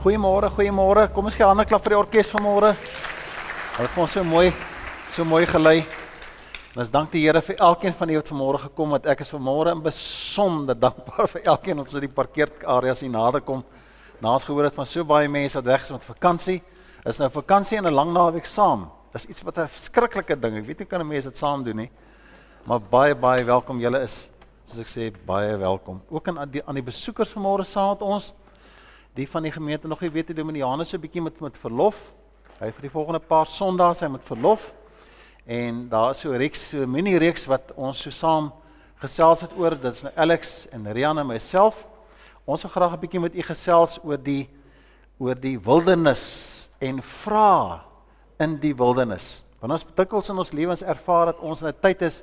Goeiemôre, goeiemôre. Kom ons gee 'n hande klap vir die orkes vanmôre. Hulle het ons so mooi so mooi gelei. En ons dank die Here vir elkeen van julle wat vanmôre gekom het. Ek is vanmôre in besonder dankbaar vir elkeen wat so die parkeerareas hier nader kom. Na ons gehoor het van so baie mense wat weg is met vakansie. Is nou vakansie en 'n lang naweek saam. Dis iets wat 'n verskriklike ding. Ek weet nie kan 'n mens dit saam doen nie. Maar baie baie welkom julle is. Soos ek sê, baie welkom. Ook aan die aan die besoekers vanmôre saam met ons die van die gemeente nog nie weet die Dominianus so 'n bietjie met met verlof. Hy vir die volgende paar Sondae sy met verlof. En daar is so 'n reeks, so 'n mini reeks wat ons so saam gesels het oor. Dit is nou Alex en Rian en myself. Ons wil graag 'n bietjie met u gesels oor die oor die wildernis en vra in die wildernis. Want ons betikkels in ons lewens ervaar dat ons in 'n tyd is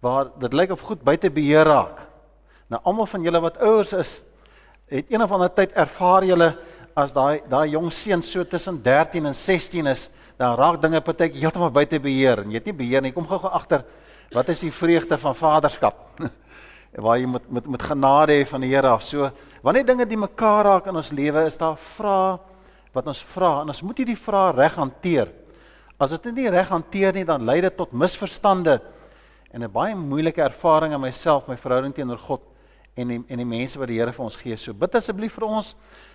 waar dit lyk of goed buite beheer raak. Nou almal van julle wat ouers is, het een of ander tyd ervaar julle as daai daai jong seun so tussen 13 en 16 is, dan raak dinge partykeer heeltemal buite beheer en jy het nie beheer nie. Kom gou-gou agter. Wat is die vreugde van vaderskap? Waar jy met met met genade hê van die Here af. So wanneer dinge die mekaar raak in ons lewe, is daar vrae wat ons vra en ons moet hierdie vrae reg hanteer. As dit nie reg hanteer nie, dan lei dit tot misverstande en 'n baie moeilike ervaring in myself, my verhouding teenoor God en die, en die mense wat die Here vir ons gee. So bid asseblief vir ons.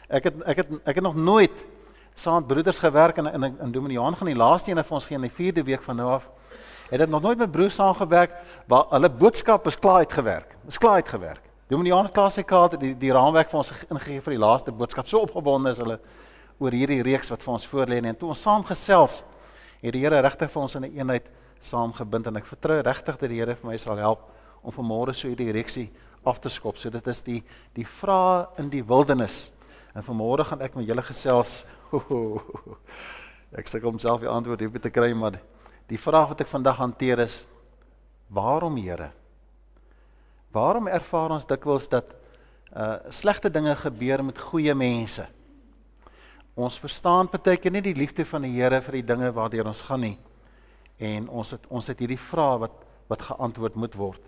Ek het ek het ek het nog nooit saam met broeders gewerk en in in Dominiaan gaan die laaste een vir ons gee in die 4de week van nou af. Het dit nog nooit met broers saamgewerk waar hulle boodskap is klaar uitgewerk. Is klaar uitgewerk. Dominiaan klaar sy kaart die die raamwerk vir ons ingegee vir die laaste boodskap. So opgewonde is hulle oor hierdie reeks wat vir ons voorlê en toe ons saam gesels het die Here regtig vir ons in 'n een eenheid saamgebind en ek vertrou regtig dat die Here vir my sal help om vanmôre so hierdie reeksie af te skop. So dit is die die vrae in die wildernis. En vanmôre gaan ek met julle gesels. Ek sukkel om self die antwoord hierop te kry, maar die vraag wat ek vandag hanteer is: Waarom, Here? Waarom ervaar ons dikwels dat uh slegte dinge gebeur met goeie mense? Ons verstaan baie keer nie die liefde van die Here vir die dinge waardeur ons gaan nie. En ons het ons het hierdie vrae wat wat geantwoord moet word.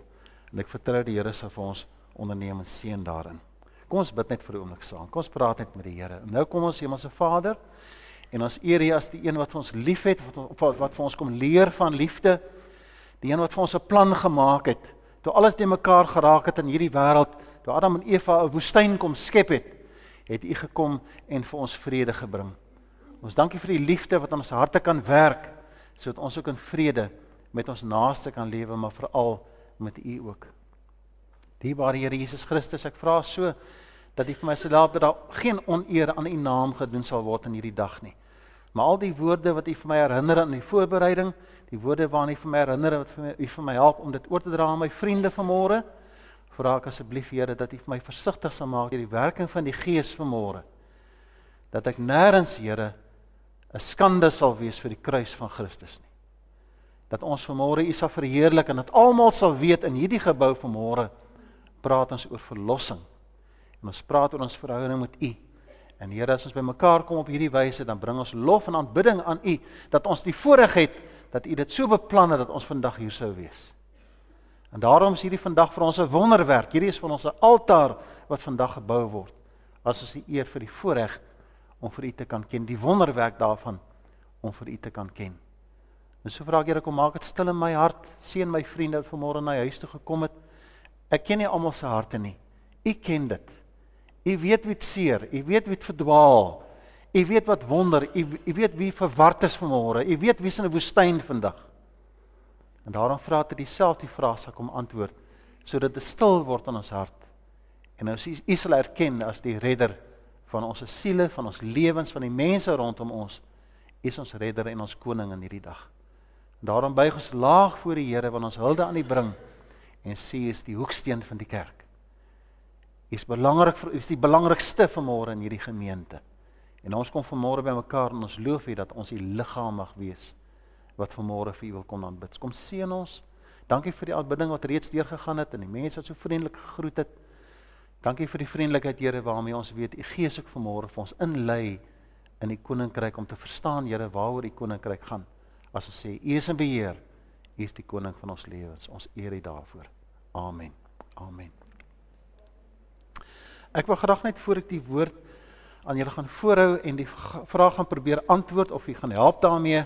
En ek vertrou die Here sal vir ons onderneem en seën daarin. Kom ons bid net vir 'n oomblik saam. Kom ons praat net met die Here. Nou kom ons Hemelse Vader en ons eer U as die een wat ons liefhet, wat wat, wat vir ons kom leer van liefde. Die een wat vir ons 'n plan gemaak het. Toe alles te mekaar geraak het in hierdie wêreld, toe Adam en Eva 'n woestyn kom skep het, het U gekom en vir ons vrede gebring. Ons dankie vir die liefde wat in ons harte kan werk sodat ons ook in vrede met ons naaste kan lewe, maar veral met u ook. Dierbare Here Jesus Christus, ek vra so dat U vir my sal help dat daar geen oneer aan U naam gedoen sal word in hierdie dag nie. Maar al die woorde wat U vir my herinner aan die voorbereiding, die woorde waarna U vir my herinner wat vir my U vir my help om dit oor te dra aan my vriende vanmôre, vra ek asseblief Here dat U vir my versigtig sal maak deur die werking van die Gees vanmôre. Dat ek nêrens Here 'n skande sal wees vir die kruis van Christus nie dat ons vanmôre U sal verheerlik en dat almal sal weet in hierdie gebou vanmôre praat ons oor verlossing. En ons praat oor ons verhouding met U. En Here, as ons bymekaar kom op hierdie wyse, dan bring ons lof en aanbidding aan U dat ons die voorreg het dat U dit so beplan het dat ons vandag hier sou wees. En daarom is hierdie vandag vir ons 'n wonderwerk. Hierdie is vir ons 'n altaar wat vandag gebou word. As ons die eer vir die voorreg om vir U te kan ken, die wonderwerk daarvan om vir U te kan ken. En so vra ek Here kom maak dit stil in my hart. Seën my vriende wat vanmôre na huis toe gekom het. Ek ken nie almal se harte nie. U ken dit. U weet wie seer, u weet wie verdwaal. U weet wat wonder, u weet wie verward is vanmôre. U weet wie is in 'n woestyn vandag. En daarom vra ek dieselfde vraag sal kom antwoord sodat dit stil word in ons hart. En ons u sal erken as die redder van ons siele, van ons lewens, van die mense rondom ons. U is ons redder en ons koning in hierdie dag. Daarom buig ons laag voor die Here wanneer ons hulde aan U bring en sê is die hoeksteen van die kerk. U is belangrik vir is die belangrikste vanmôre in hierdie gemeente. En ons kom vanmôre bymekaar en ons loof U dat ons U liggaam mag wees wat vanmôre vir U wil kom aanbid. Kom seën ons. Dankie vir die aanbidding wat reeds deurgegaan het en die mense wat so vriendelik gegroet het. Dankie vir die vriendelikheid Here waarmee ons weet U Gees ook vanmôre vir ons inlei in die koninkryk om te verstaan Here waaroor die koninkryk gaan as ons sê U is in beheer, U is die koning van ons lewens. Ons eer U daarvoor. Amen. Amen. Ek wil graag net voor ek die woord aan julle gaan voorhou en die vraag gaan probeer antwoord of jy gaan help daarmee.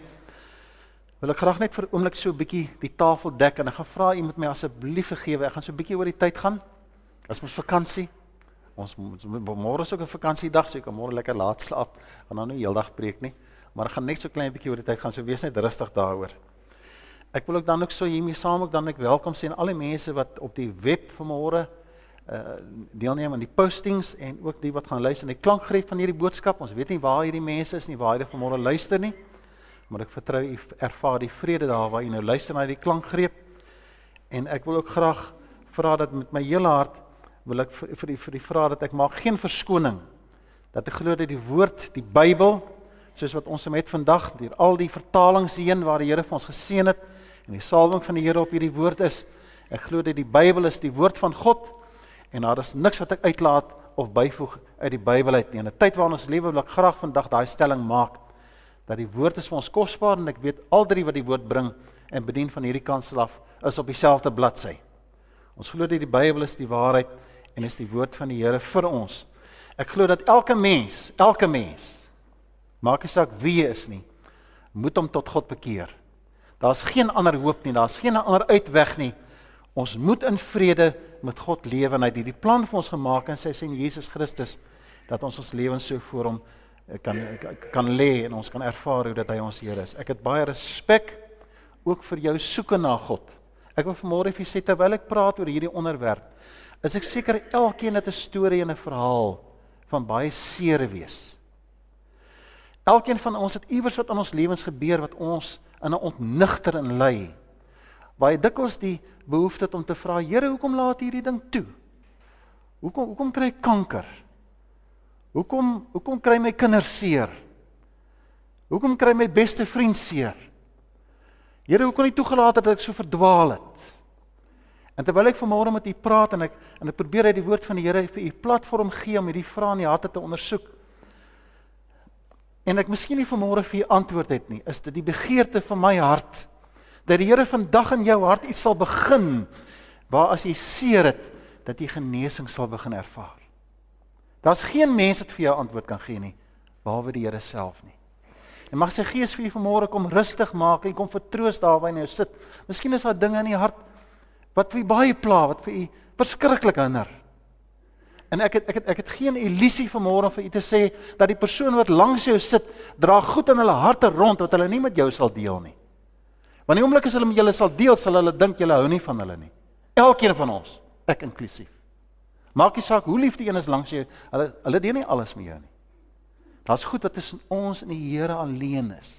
Wil ek graag net vir 'n oomblik so 'n bietjie die tafel dek en ek gaan vra u moet my asseblief vergewe. Ek gaan so 'n bietjie oor die tyd gaan. As ons vakansie. Ons môre is ook 'n vakansiedag, so ek kan môre lekker laat slaap. Gaan nou nie heeldag preek nie, maar ek gaan net so klein bietjie oor die tyd gaan. So wees net rustig daaroor. Ek wil ook dan ook so hiermee saam ook dan ek welkom aan al die mense wat op die web vanmôre uh deelneem aan die postings en ook die wat gaan luister na die klankgreep van hierdie boodskap. Ons weet nie waar hierdie mense is nie, waar hulle vanmôre luister nie. Maar ek vertrou u ervaar die vrede daar waar u nou luister na die klankgreep. En ek wil ook graag vra dat met my hele hart wil ek vir, vir die vir die vra dat ek maak geen verskoning dat ek glo dat die woord, die Bybel, soos wat ons met vandag deur al die vertalings heen waar die Here vir ons geseën het en die salwing van die Here op hierdie woord is, ek glo dat die Bybel is die woord van God en daar is niks wat ek uitlaat of byvoeg uit die Bybel uit nie. In 'n tyd waarin ons lewe, wil ek graag vandag daai stelling maak dat die woord is vir ons kosbaar en ek weet al drie wat die woord bring en bedien van hierdie kansel af is op dieselfde bladsy. Ons glo dat die Bybel is die waarheid en is die woord van die Here vir ons. Ek glo dat elke mens, elke mens maak nie saak wie jy is nie, moet hom tot God bekeer. Daar's geen ander hoop nie, daar's geen ander uitweg nie. Ons moet in vrede met God lewe en hy het hierdie plan vir ons gemaak en sy sê in Jesus Christus dat ons ons lewens so voor hom eh, kan kan lê en ons kan ervaar hoe dat hy ons Here is. Ek het baie respek ook vir jou soeke na God. Ek wil vanmôre vir julle sê terwyl ek praat oor hierdie onderwerp, is ek seker elkeen het 'n storie en 'n verhaal van baie seer wees. Elkeen van ons het iewers wat in ons lewens gebeur wat ons in 'n ontnigter en lei. Baie dikwels die behoefte om te vra, Here, hoekom laat U hierdie ding toe? Hoekom hoekom kry ek kanker? Hoekom hoekom kry my kinders seer? Hoekom kry my beste vriend seer? Here, hoekom het U toegelaat dat ek so verdwaal het? En terwyl ek vanmôre met U praat en ek en ek probeer uit die woord van die Here vir U platform gee om hierdie vrae in die harte te ondersoek. En ek miskien nie vanmôre vir U antwoord het nie, is dit die begeerte van my hart dat die Here vandag in jou hart iets sal begin waar as jy seer het dat jy genesing sal begin ervaar. Daar's geen mens wat vir jou antwoord kan gee nie behalwe die Here self nie. En mag sy gees vir u vanmôre kom rustig maak en kom vertroos daar waar jy nou sit. Miskien is daar dinge in die hart wat vir baie pla, wat vir u verskriklik hinder. En ek het ek het ek het geen illusie vanmôre vir u te sê dat die persoon wat langs jou sit, dra goed in hulle harte rond wat hulle nie met jou sal deel nie. Want die oomblik as hulle met julle sal deel, sal hulle dink jy hou nie van hulle nie. Elkeen van ons, ek inklusief. Maak nie saak hoe lief die een is langs jou, hulle hulle deel nie alles met jou nie. Daar's goed wat tussen ons en die Here alleen is.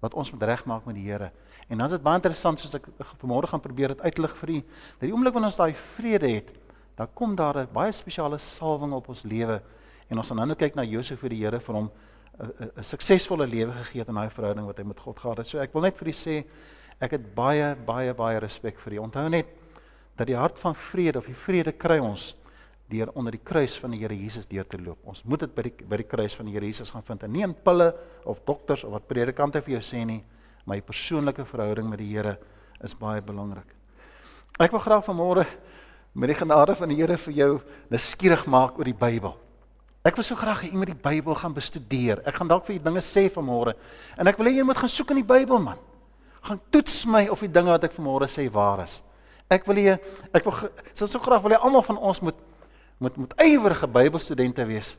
Wat ons moet regmaak met die Here. En dan is dit baie interessant soos ek vanmôre gaan probeer dit uitlig vir u. Dat die oomblik wanneer ons daai vrede het, dan kom daar 'n baie spesiale salwing op ons lewe en ons gaan nou kyk na Josef vir die Here vir hom 'n suksesvolle lewe gegee het in daai verhouding wat hy met God gehad het. So ek wil net vir u sê ek het baie baie baie respek vir u. Onthou net dat die hart van vrede of die vrede kry ons deur onder die kruis van die Here Jesus deur te loop. Ons moet dit by die by die kruis van die Here Jesus gaan vind. En nie in pille of dokters of wat predikante vir jou sê nie, my persoonlike verhouding met die Here is baie belangrik. Ek wil graag vanmôre met die genade van die Here vir jou nuuskierig maak oor die Bybel. Ek wil so graag hê jy moet die Bybel gaan bestudeer. Ek gaan dalk vir julle dinge sê vanmôre. En ek wil hê jy moet gaan soek in die Bybel man. Gaan toets my of die dinge wat ek vanmôre sê waar is. Ek wil hê ek wil so so graag wil hê almal van ons moet moet moet ywerige Bybelstudente wees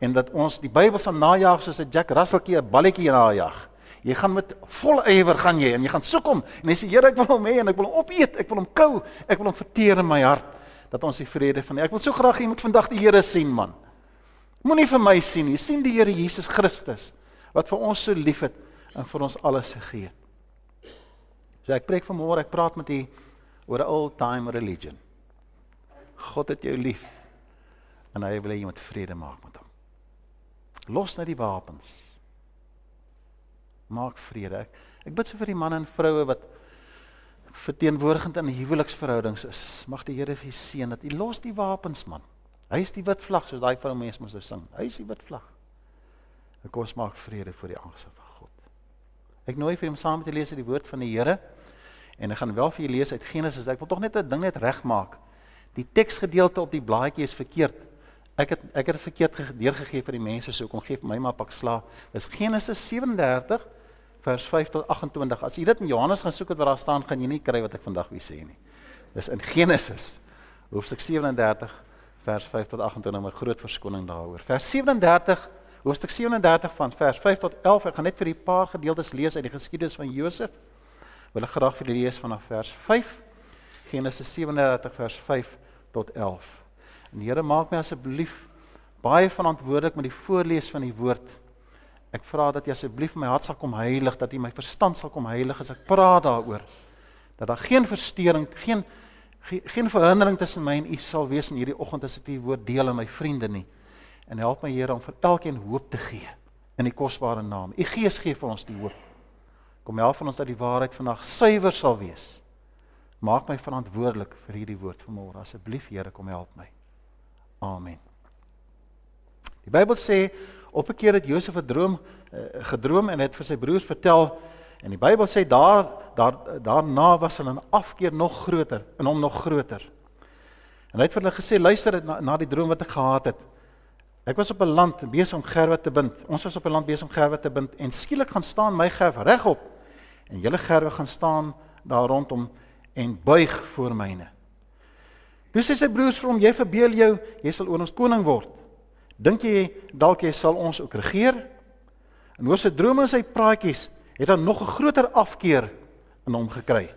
en dat ons die Bybel sal najag soos 'n Jack Russellkie 'n balletjie najag. Jy gaan met vol ywer gaan jy en jy gaan soek hom en jy sê Here ek wil hom hê en ek wil hom opeet, ek wil hom kou, ek wil hom verteer in my hart dat ons die vrede van Ek wil so graag hê jy moet vandag die Here sien man. Moenie vir my sien nie, sien die Here Jesus Christus wat vir ons so liefhet en vir ons alles gegee het. So ek preek vanmôre, ek praat met u oor 'n old time religion. God het jou lief en hy wil hê jy moet vrede maak met hom. Los net die wapens. Maak vrede. Ek, ek bid so vir die manne en vroue wat verteenwoordigend in huweliksverhoudings is. Mag die Here vir u seën dat u los die wapens man. Hy is die wit vlag soos daai vrou mens moes nou sing. Hy is die wit vlag. Ek kom maak vrede voor die aangesig van God. Ek nooi vir hom saam te lees uit die woord van die Here en ek gaan wel vir julle lees uit Genesis. Ek wil tog net 'n ding net regmaak. Die teksgedeelte op die blaadjie is verkeerd Ek het ek het verkeerd deurgegee vir die mense, so kom gee vir my maar pak slaag. Dis Genesis 37 vers 5 tot 28. As jy dit in Johannes gaan soek wat daar staan, gaan jy nie kry wat ek vandag wil sê nie. Dis in Genesis hoofstuk 37 vers 5 tot 28 'n groot verskoning daaroor. Vers 37 hoofstuk 37 van vers 5 tot 11. Ek gaan net vir 'n paar gedeeltes lees uit die geskiedenis van Josef. Wil ek graag vir julle lees vanaf vers 5 Genesis 37 vers 5 tot 11. En die Here maak my asseblief baie verantwoordelik met die voorlees van die woord. Ek vra dat jy asseblief my hart sal kom heilig, dat jy my verstand sal kom heilig as ek praat daaroor. Dat daar geen verstoring, geen geen verhindering tussen my en u sal wees in hierdie oggend as ek die woord deel aan my vriende nie. En help my Here om vir elkeen hoop te gee in die kosbare naam. U Gees gee vir ons die hoop. Kom help van ons dat die waarheid vandag suiwer sal wees. Maak my verantwoordelik vir hierdie woord vanmôre. Asseblief Here, kom help my. Amen. Die Bybel sê op 'n keer het Josef 'n droom uh, gedroom en het vir sy broers vertel en die Bybel sê daar daar daarna was hulle 'n afkeer nog groter en hom nog groter. En hy het vir hulle gesê luister na, na die droom wat ek gehad het. Ek was op 'n land besig om gerwe te bind. Ons was op 'n land besig om gerwe te bind en skielik gaan staan my gerwe regop en julle gerwe gaan staan daar rondom en buig voor myne. Toe sê sy broers vir hom: "Jy verbeel jou, jy sal oor ons koning word. Dink jy dalk jy sal ons ook regeer?" En oor sy drome en sy praatjies het hy nog 'n groter afkeer in hom gekry.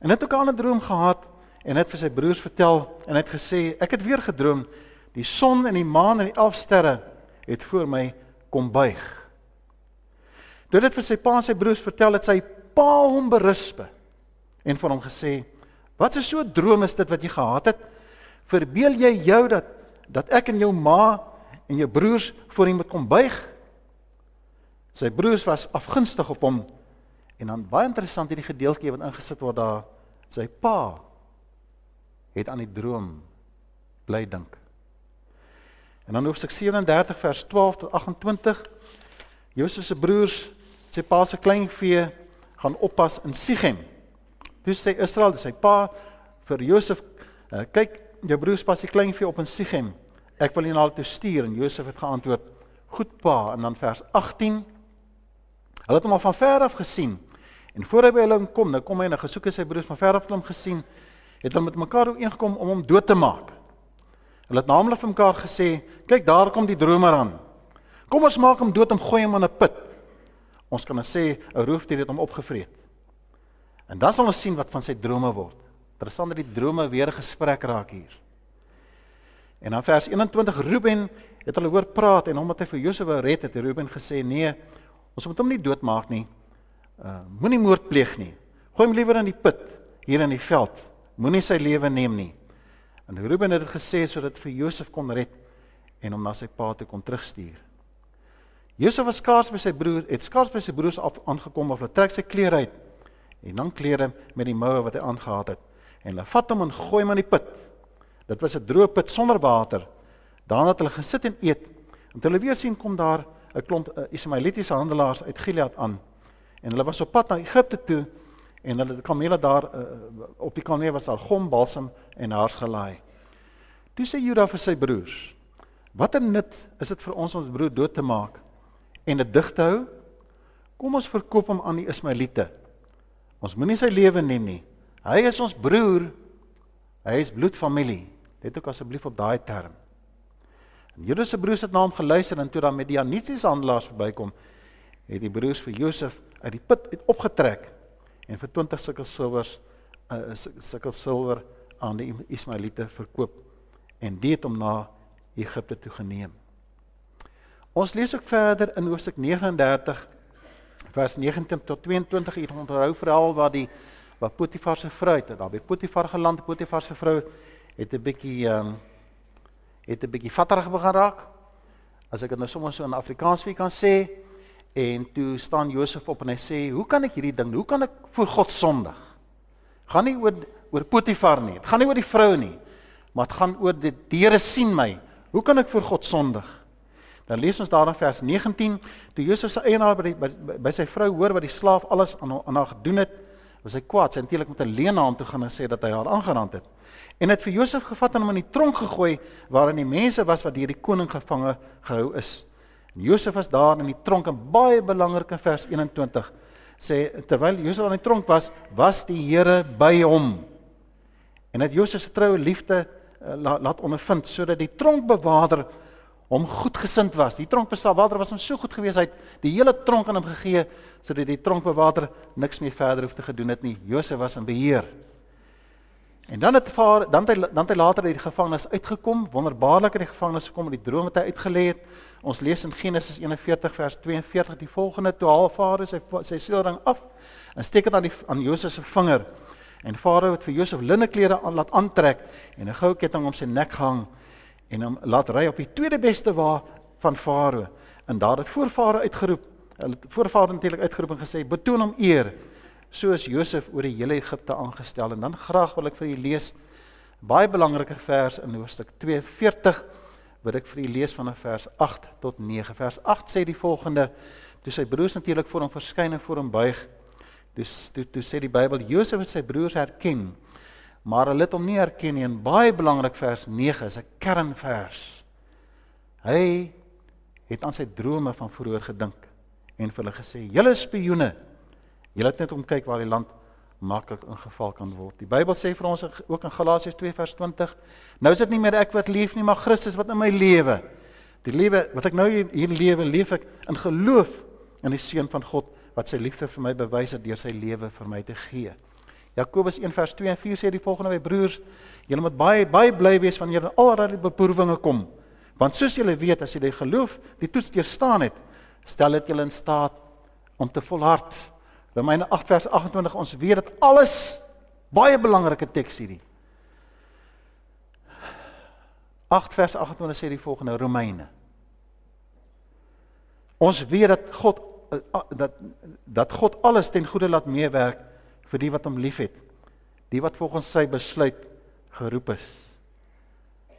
En het ook 'n ander droom gehad en het vir sy broers vertel en het gesê: "Ek het weer gedroom, die son en die maan en die 11 sterre het voor my kom buig." Dit vir sy pa en sy broers vertel het sy pa hom berisp en vir hom gesê: Wat 'n so droom is dit wat jy gehad het? Verbeel jy jou dat dat ek en jou ma en jou broers voor hom moet kom buig? Sy broers was afgunstig op hom. En dan baie interessant hierdie gedeeltjie wat ingesit word daar. Sy pa het aan die droom bly dink. En dan hoofstuk 37 vers 12 tot 28. Josef se broers, sy pa se kleinvee gaan oppas in Sichem. Toe sê Israel, sy pa vir Josef, uh, kyk, jou broers pas die kleinvee op in Sichem. Ek wil hom na toe stuur en Josef het geantwoord, "Goed pa." En dan vers 18. Hulle het hom al van ver af gesien. En voor hy by hulle kom, nou kom hy en hy gesoek sy broers van ver af hom gesien, het hulle met mekaar ooreengekom om hom dood te maak. Hulle het naamlik vir mekaar gesê, "Kyk, daar kom die dromer aan. Kom ons maak hom dood en gooi hom in 'n put." Ons kan dan sê 'n roofdier het hom opgevreet. En dan sal ons sien wat van sy drome word. Interessant dat die drome weer gesprek raak hier. En dan vers 21 Ruben het hulle hoor praat en omdat hy vir Josef wou red het, het Ruben gesê nee, ons moet hom nie doodmaak nie. Uh moenie moord pleeg nie. Gooi hom liewer in die put hier in die veld. Moenie sy lewe neem nie. En Ruben het dit gesê sodat vir Josef kon red en hom na sy pa toe kon terugstuur. Josef was skaars by sy broer, het skaars by sy broers af aangekom of hulle trek sy klere uit en dan klere met die moue wat hy aangetree het en hulle vat hom en gooi hom in die put. Dit was 'n droë put sonder water. Daarna het hulle gesit en eet. En hulle weer sien kom daar 'n klomp uh, Ismaelitiese handelaars uit Gilead aan. En hulle was op pad na Egipte toe en hulle kamele daar uh, op die kamele was daar gom, balsam en haars gelaai. Toe sê Juda vir sy broers: "Watter nut is dit vir ons om ons broer dood te maak en dit dig te hou? Kom ons verkoop hom aan die Ismaelite." Ons moenie sy lewe neem nie. Hy is ons broer. Hy is bloedfamilie. Let ook asseblief op daai term. En Judas se broers het na hom geluister en toe dan met die Janitiese handelaars verbykom, het die broers vir Josef uit die put uit opgetrek en vir 20 sulke silwers 'n uh, sulke silwer aan die Ismaelite verkoop en dit om na Egipte toe geneem. Ons lees ook verder in Hoofstuk 39 vers 19 tot 22 hier onthou verhaal waar die waar Potifar se vrou het daar. By Potifar geland Potifar se vrou het 'n bietjie ehm um, het 'n bietjie vatterig begin raak. As ek dit nou sommer so in Afrikaans vir kan sê en toe staan Josef op en hy sê hoe kan ek hierdie ding hoe kan ek voor God sondig? Gaan nie oor oor Potifar nie. Dit gaan nie oor die vrou nie maar dit gaan oor die Here sien my. Hoe kan ek voor God sondig? Dan lees ons daar in vers 19, toe Josef se eienaar by, die, by by sy vrou hoor wat die slaaf alles aan aan haar gedoen het, Was hy kwaad? Sy eintlik met 'n leuen na hom toe gaan en sê dat hy haar aangerand het. En het vir Josef gevat en hom in die tronk gegooi waarin die mense was wat deur die koning gevange gehou is. En Josef was daar in die tronk en baie belangrike vers 21 sê terwyl Josef aan die tronk was, was die Here by hom. En het Josef se troue liefde uh, laat ondervind sodat die tronkbewaarder hom goedgesind was. Die tronkbewaarder was hom so goed gewees hy het die hele tronk aan hom gegee sodat die tronkbewaarder niks meer verder hoef te gedoen het nie. Josef was in beheer. En dan het vaar dan het hy dan het hy later uit die gevangenis uitgekom, wonderbaarlik uit die gevangenis gekom met die droom wat hy uitgelê het. Ons lees in Genesis 41 vers 42 die volgende: Toe haal Farao sy sy seelring af en steek dit aan die aan Josef se vinger. En Farao het vir Josef linneklere aan laat aantrek en 'n goue ketting om sy nek gehang en hom laat ry op die tweede beste wa van Farao. En daar het voor Farao uitgeroep, hulle voor Farao natuurlik uitgeroep en gesê: "Betoon hom eer." soos Josef oor die hele Egipte aangestel en dan graag wil ek vir julle lees baie belangrike vers in hoofstuk 42 wat ek vir julle lees vanaf vers 8 tot 9. Vers 8 sê die volgende: Toe sy broers natuurlik voor hom verskyn en voor hom buig, toe toe, toe sê die Bybel Josef het sy broers herken, maar hulle het hom nie herken nie. En baie belangrik vers 9 is 'n kernvers. Hy het aan sy drome van vroeër gedink en vir hulle gesê: "Julle spioene, Julle het net om kyk waar die land maklik ingeval kan word. Die Bybel sê vir ons ook in Galasiërs 2 vers 20, nou is dit nie meer ek wat leef nie, maar Christus wat in my lewe. Die lewe wat ek nou hier lewe, leef ek in geloof in die seun van God wat sy liefde vir my bewys het deur sy lewe vir my te gee. Jakobus 1 vers 2 en 4 sê die volgende: "My broers, julle moet baie baie bly wees wanneer julle allerlei beproewinge kom, want soos julle weet, as julle geloof die toets deurstaan het, stel dit julle in staat om te volhard." Romeine 8 vers 28 ons weet dat alles baie belangrike teks hierdie. 8 vers 28 sê die volgende Romeine. Ons weet dat God dat dat God alles ten goeie laat meewerk vir die wat hom liefhet. Die wat volgens sy besluit geroep is.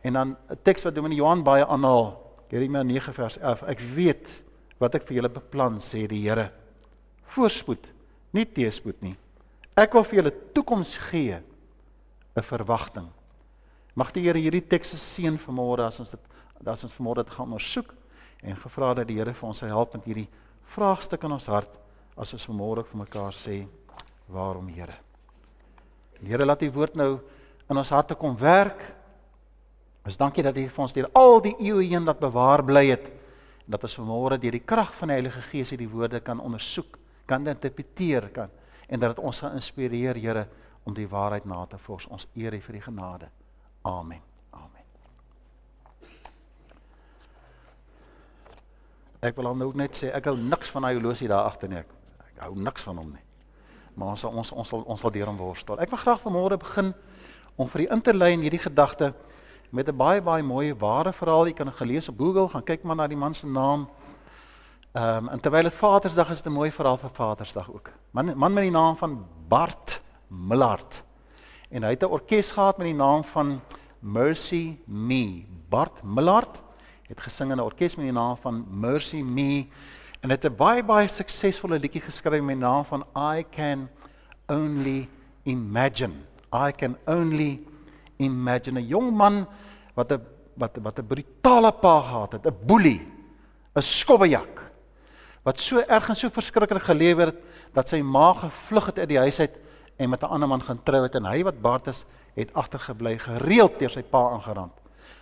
En dan 'n teks wat Dominee Johan baie aanhaal, Jeremia 9 vers 11. Ek weet wat ek vir julle beplan sê die Here. Voorspoed nie teespoed nie. Ek wil vir julle toekoms gee 'n verwagting. Mag die Here hierdie teks seën vanmôre as ons dit as ons vanmôre dit gaan ondersoek en gevra dat die Here vir ons sal help met hierdie vraagstuk in ons hart as ons vanmôre vir mekaar sê waarom Here. Here laat die woord nou in ons harte kom werk. Ons dankie dat U vir ons deur al die eeue heen laat bewaar bly het en dat ons vanmôre deur die krag van die Heilige Gees hierdie woorde kan ondersoek kan interpreteer kan en dat dit ons gaan inspireer Here om die waarheid na te vors. Ons eer U vir die genade. Amen. Amen. Ek wil dan ook net sê ek hou niks van daai horlosie daar agter nie. Ek, ek hou niks van hom nie. Maar ons ons ons sal ons sal deur hom worstel. Ek wil graag vanmôre begin om vir u in te lei in hierdie gedagte met 'n baie baie mooi ware verhaal. Jy kan gelees op Google, gaan kyk maar na die man se naam Ehm um, en terwyl dit Vadersdag is dit 'n mooi verhaal vir Vadersdag ook. Man man met die naam van Bart Millard. En hy het 'n orkes gehad met die naam van Mercy Me. Bart Millard het gesing in 'n orkes met die naam van Mercy Me en het 'n baie baie suksesvolle liedjie geskryf met die naam van I Can Only Imagine. I Can Only Imagine. 'n jong man wat 'n wat wat 'n brutale pa gehad het, 'n boelie, 'n skobbejak wat so erg en so verskriklik gelewer het dat sy ma gevlug het uit die huis uit en met 'n ander man gaan trou het. En hy wat Bart is het agtergebly gereeld deur sy pa aangerand.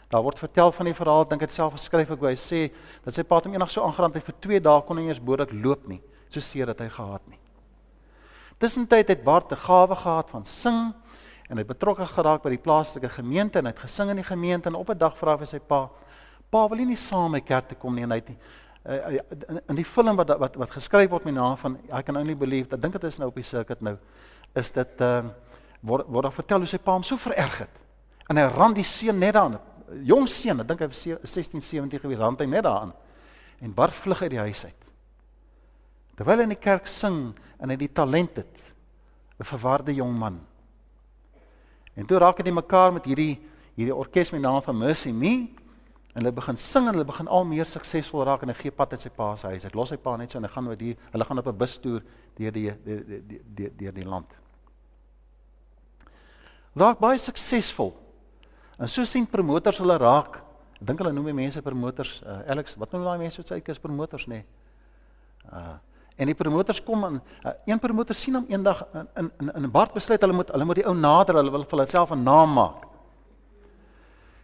Daar word vertel van die verhaal, dink dit self geskryf ek wou hy sê dat sy pa hom eendag so aangerand het vir 2 dae kon hy eers behoorlik loop nie, so seer dat hy gehad nie. Tussentyd het Bart 'n gawe gehad van sing en hy betrokke geraak by die plaaslike gemeente en hy het gesing in die gemeente en op 'n dag vra hy sy pa: "Pa, wil jy nie saam my kerk toe kom nie?" En hy het uh, in die film wat wat wat geskryf word met naam van I can only believe, ek dink dit is nou op die circuit nou, is dit ehm uh, word word daar vertel hoe sy pa hom so vererg het. En hy ran die seun net daan, jong seun, ek dink hy was 16, 17 gewees, ran hy net daan. En bar vlug uit die huis uit. Terwyl hy in die kerk sing en hy die talent het, 'n verwarde jong man. En toe raak hy mekaar met hierdie hierdie orkes met naam van Mercy Me En hulle begin sing en hulle begin al meer suksesvol raak en hy gee pad uit sy pa se huis. Hy los sy pa net so en hy gaan oor die hulle gaan op 'n bus toer deur die deur die deur die land. raak baie suksesvol. En so sien promotors hulle raak. Ek dink hulle noem die mense promotors. Uh, Alex, wat noem daai mense wat sê ek is promotors nê? Nee? Uh en die promotors kom aan uh, een promotor sien hom eendag in in in 'n Bart besluit hulle moet hulle moet die ou nader, hulle wil vir hulself 'n naam maak.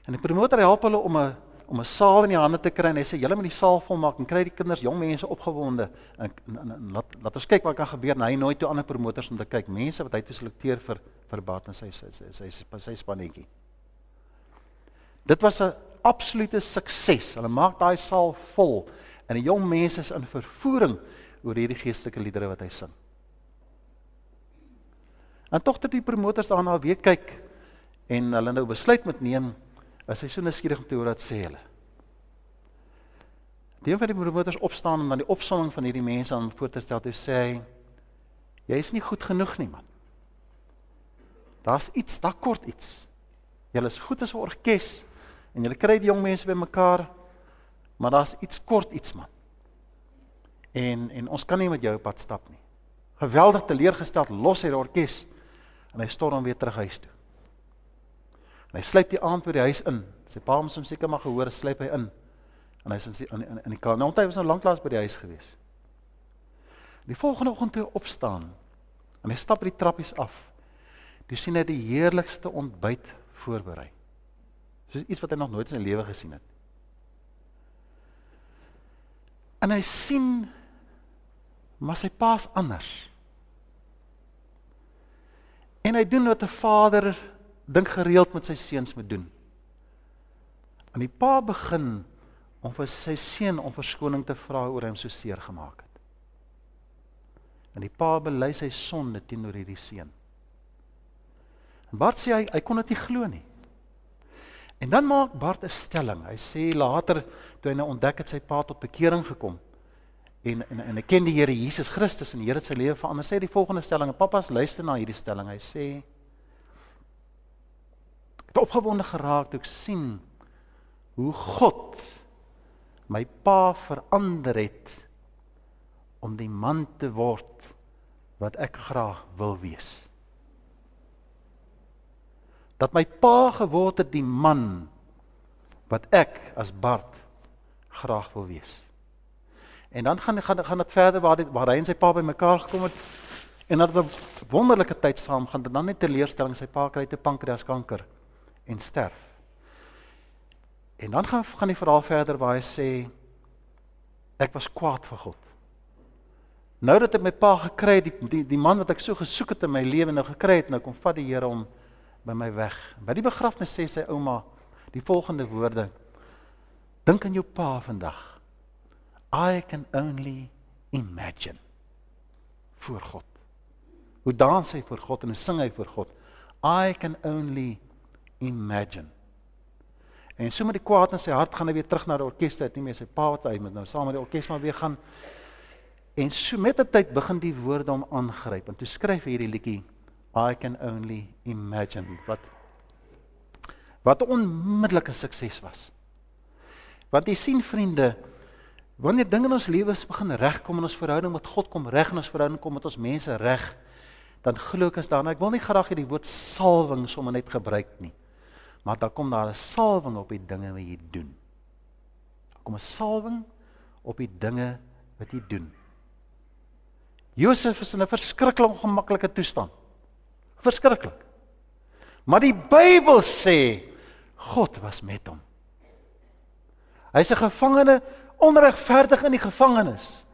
En die promotor help hulle om 'n om 'n saal in die hande te kry en hy sê julle moet die saal volmaak en kry die kinders, jong mense opgewonde en, en, en, en laat laat ons kyk wat kan gebeur. Nou hy nooi toe ander promotors om te kyk, mense wat hy toe selekteer vir vir Bart en sy sy sy sy, sy, sy spannetjie. Dit was 'n absolute sukses. Hulle maak daai saal vol en die jong mense is in vervoering oor hierdie geestelike liedere wat hy sing. En tog dat die promotors daarna weer kyk en hulle nou besluit moet neem is hy so nuuskierig om te hoor wat sê hulle. Die een van die promotors opstaan en dan die opsomming van hierdie mense aan voor te stel toe sê hy jy is nie goed genoeg nie man. Daar's iets, daar kort iets. Julle is goed as 'n orkes en julle kry die jong mense bymekaar, maar daar's iets kort iets man. En en ons kan nie met jou op pad stap nie. Geweldig teleurgesteld los hy die orkes en hy storm weer terug huis toe. En hy sluip die aand by die huis in. Sy pa het hom seker maar gehoor, sluip hy in. En hy is in in in, die kamer. Nou hy was nou lanklaas by die huis gewees. Die volgende oggend toe opstaan en hy stap by die trappies af. Jy sien hy die heerlikste ontbyt voorberei. Soos iets wat hy nog nooit in sy lewe gesien het. En hy sien maar sy pa's anders. En hy doen wat 'n vader dink gereeld met sy seuns moet doen. En die pa begin om vir sy seun om verskoning te vra oor hom so seer gemaak het. En die pa bely sy sonde teenoor hierdie seun. En Bart sê hy hy kon dit nie glo nie. En dan maak Bart 'n stelling. Hy sê later toe hy nou ontdek het sy pa tot bekering gekom en en en hy ken die Here Jesus Christus en die Here het sy lewe verander. Sê die volgende stelling. Pappas luister na hierdie stelling. Hy sê het opgewonde geraak toe ek sien hoe God my pa verander het om die man te word wat ek graag wil wees. Dat my pa geword het die man wat ek as Bart graag wil wees. En dan gaan gaan gaan dit verder waar dit waar hy en sy pa bymekaar gekom het en dat 'n wonderlike tyd saam gaan dan net teleurstelling sy pa kry te pankreaskanker en sterf. En dan gaan gaan die verhaal verder waar hy sê ek was kwaad vir God. Nou dat ek my pa gekry het, die, die die man wat ek so gesoek het in my lewe nou gekry het, nou kom vat die Here hom by my weg. By die begrafnis sê sy ouma die volgende woorde: Dink aan jou pa vandag. I can only imagine voor God. Hoe dans hy vir God en hoe sing hy vir God? I can only imagine. En so met die kwaad in sy hart gaan hy weer terug na die orkes toe, nie meer sy pa wat hy met nou saam met die orkes maar weer gaan. En so met die tyd begin die woorde hom aangryp en toe skryf hy hierdie liedjie I can only imagine wat wat 'n onmiddellike sukses was. Want jy sien vriende, wanneer dinge in ons lewens begin regkom en ons verhouding met God kom reg en ons verhouding kom met ons mense reg, dan glo ek as daarna ek wil nie graag hierdie woord salwing sommer net gebruik nie maar dan kom daar 'n salwing op die dinge wat jy doen. Daar kom 'n salwing op die dinge wat jy doen. Josef is in 'n verskriklik ongemaklike toestand. Verskriklik. Maar die Bybel sê God was met hom. Hy's 'n gevangene onregverdig in die gevangenis.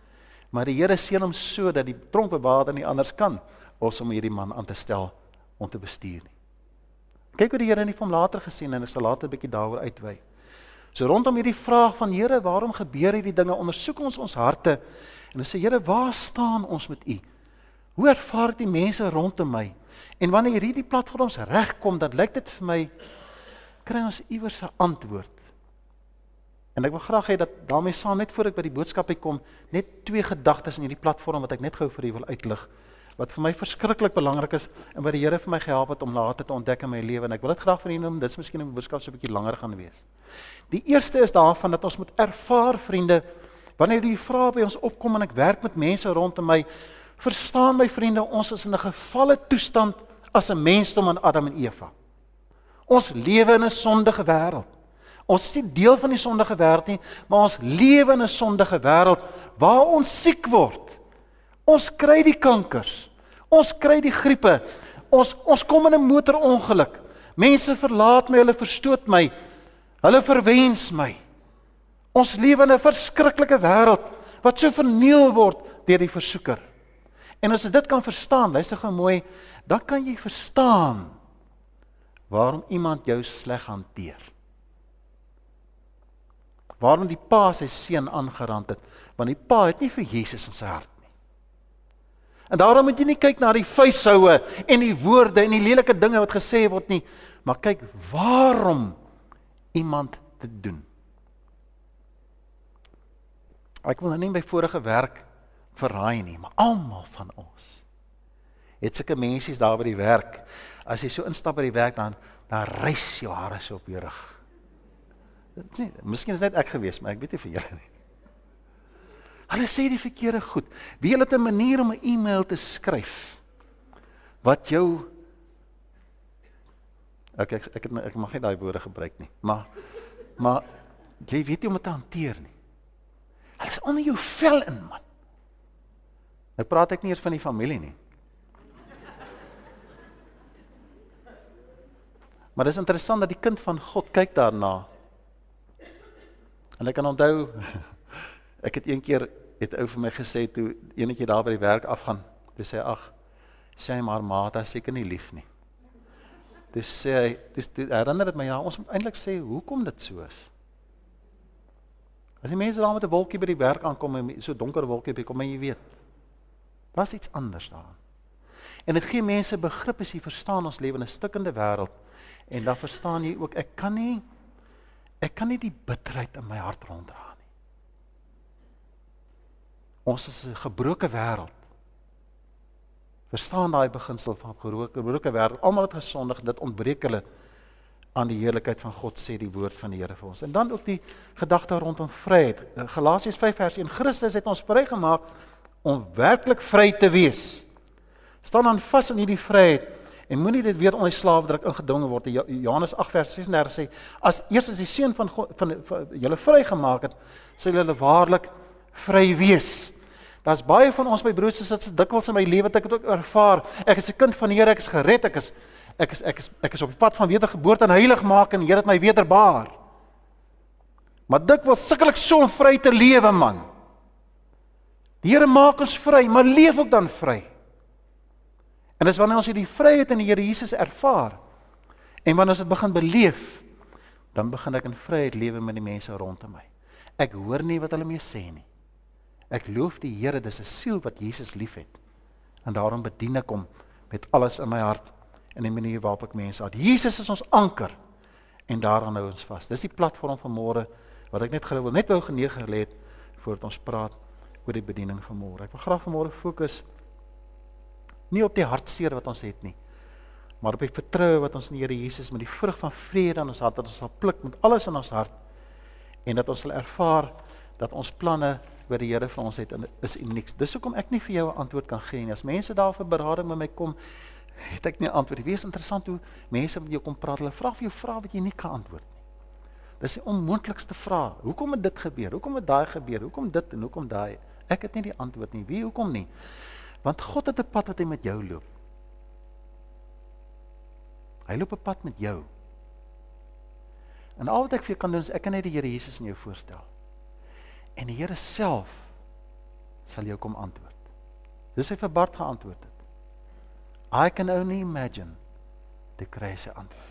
Maar die Here seën hom so dat die tronkbewaarder nie anders kan as om hierdie man aan te stel om te bestuur nie. Kyk hoe die Here nie van later gesien en ek sal later 'n bietjie daaroor uitwy. So rondom hierdie vraag van Here, waarom gebeur hierdie dinge? Ondersoek ons ons harte en ons sê Here, waar staan ons met U? Hoe ervaar die mense rondom my? En wanneer hierdie platforms regkom, dan lyk dit vir my kry ons iewers 'n antwoord. En ek wil graag hê dat daarmee saam net voor ek by die boodskap uitkom, net twee gedagtes in hierdie platform wat ek net gou vir u wil uitlig wat vir my verskriklik belangrik is en wat die Here vir my gehelp het om later te ontdek in my lewe en ek wil dit graag vir julle noem dis miskien 'n boodskap so 'n bietjie langer gaan wees. Die eerste is daarvan dat ons moet ervaar vriende wanneer die vrae by ons opkom en ek werk met mense rondom my verstaan my vriende ons is in 'n gevalle toestand as 'n mensdom aan Adam en Eva. Ons lewe in 'n sondige wêreld. Ons is nie deel van die sondige wêreld nie, maar ons lewe in 'n sondige wêreld waar ons siek word. Ons kry die kankers. Ons kry die griepe. Ons ons kom in 'n motorongeluk. Mense verlaat my, hulle verstoot my. Hulle verwens my. Ons lewe in 'n verskriklike wêreld wat so verniel word deur die versoeker. En as jy dit kan verstaan, luister gou mooi, dan kan jy verstaan waarom iemand jou sleg hanteer. Waarom die pa sy seun aangerand het, want die pa het nie vir Jesus in sy hart nie. En daarom moet jy nie kyk na die vuishoue en die woorde en die lelike dinge wat gesê word nie, maar kyk waarom iemand dit doen. Ek wil nou nie by vorige werk verraai nie, maar almal van ons het sulke mense daar by die werk. As jy so instap by die werk dan dan rys jou hare so op jou rug. Dit sê, miskien is dit ek gewees, maar ek weet nie vir julle nie. Hulle sê die verkeerde goed. Wie het 'n manier om 'n e-mail te skryf wat jou ek ek, ek, ek mag nie daai woorde gebruik nie, maar maar jy weet nie hoe om dit te hanteer nie. Hulle is onder jou vel in, man. Nou praat ek nie eers van die familie nie. Maar dis interessant dat die kind van God kyk daarna. En ek kan onthou ek het een keer het ou vir my gesê toe eenetjie daar by die werk afgaan, toe sê hy ag, sê hy maar Martha seker nie lief nie. Toe sê hy, dis herinner dit my ja, ons moet eintlik sê hoekom dit so is. As die mense daar met 'n wolkie by die werk aankom en so donker wolkie by kom en jy weet, Was iets anders daar. En dit gee mense begrip as jy verstaan ons lewe in 'n stikkende wêreld en dan verstaan jy ook ek kan nie ek kan nie die bitterheid in my hart ronddra nie. Ons is 'n gebroke wêreld. Verstaan daai beginsel van gebroke gebroke wêreld. Almal het gesondig, dit ontbreek hulle aan die heerlikheid van God sê die woord van die Here vir ons. En dan ook die gedagte rondom vryheid. Galasiërs 5 vers 1 Christus het ons vrygemaak om werklik vry te wees. Staan dan vas in hierdie vryheid en moenie dit weer onder slaafdruk ingedwing word. Johannes 8 vers 36 sê as eers as die seun van God van, van, van julle vrygemaak het, sal julle waarlik vry wees. Daar's baie van ons my broers en susters dikwels in my lewe wat ek het ook ervaar. Ek is 'n kind van die Here, ek is gered, ek is ek is ek is ek is op die pad van wedergeboorte en heilig maak en die Here het my wederbaar. Maar dikwels sukkel ek so om vry te lewe, man. Die Here maak ons vry, maar leef ook dan vry. En dis wanneer ons hierdie vryheid in die Here Jesus ervaar en wanneer ons dit begin beleef, dan begin ek in vryheid lewe met die mense rondom my. Ek hoor nie wat hulle mee sê nie. Ek loof die Here, dis 'n siel wat Jesus liefhet. En daarom bedien ek hom met alles in my hart en die manier waarop ek mense aan. Jesus is ons anker en daaraan hou ons vas. Dis die platform van môre wat ek net gou wil net wou geneig gelê het voordat ons praat oor die bediening van môre. Ek wil graag vanmôre fokus nie op die hartseer wat ons het nie, maar op die vertroue wat ons in die Here Jesus met die vrug van vrede in ons hart dat ons sal pluk met alles in ons hart en dat ons sal ervaar dat ons planne wat die Here vir ons het is uniek. Dis hoekom ek nie vir jou 'n antwoord kan gee nie. As mense daar vir berading met my kom, het ek nie 'n antwoord. Dit is interessant hoe mense met jou kom praat. Hulle vra vir jou vrae wat jy nie kan antwoord nie. Dis die onmoontlikste vraag. Hoekom het dit gebeur? Hoekom het daai gebeur? Hoekom dit en hoekom daai? Ek het nie die antwoord nie. Wie hoekom nie? Want God het 'n pad wat hy met jou loop. Hy loop 'n pad met jou. En al wat ek vir jou kan doen is ek kan net die Here Jesus in jou voorstel. En die Here self sal jou kom antwoord. Dis hy vir Bart geantwoord het. I can only imagine die kruise antwoord.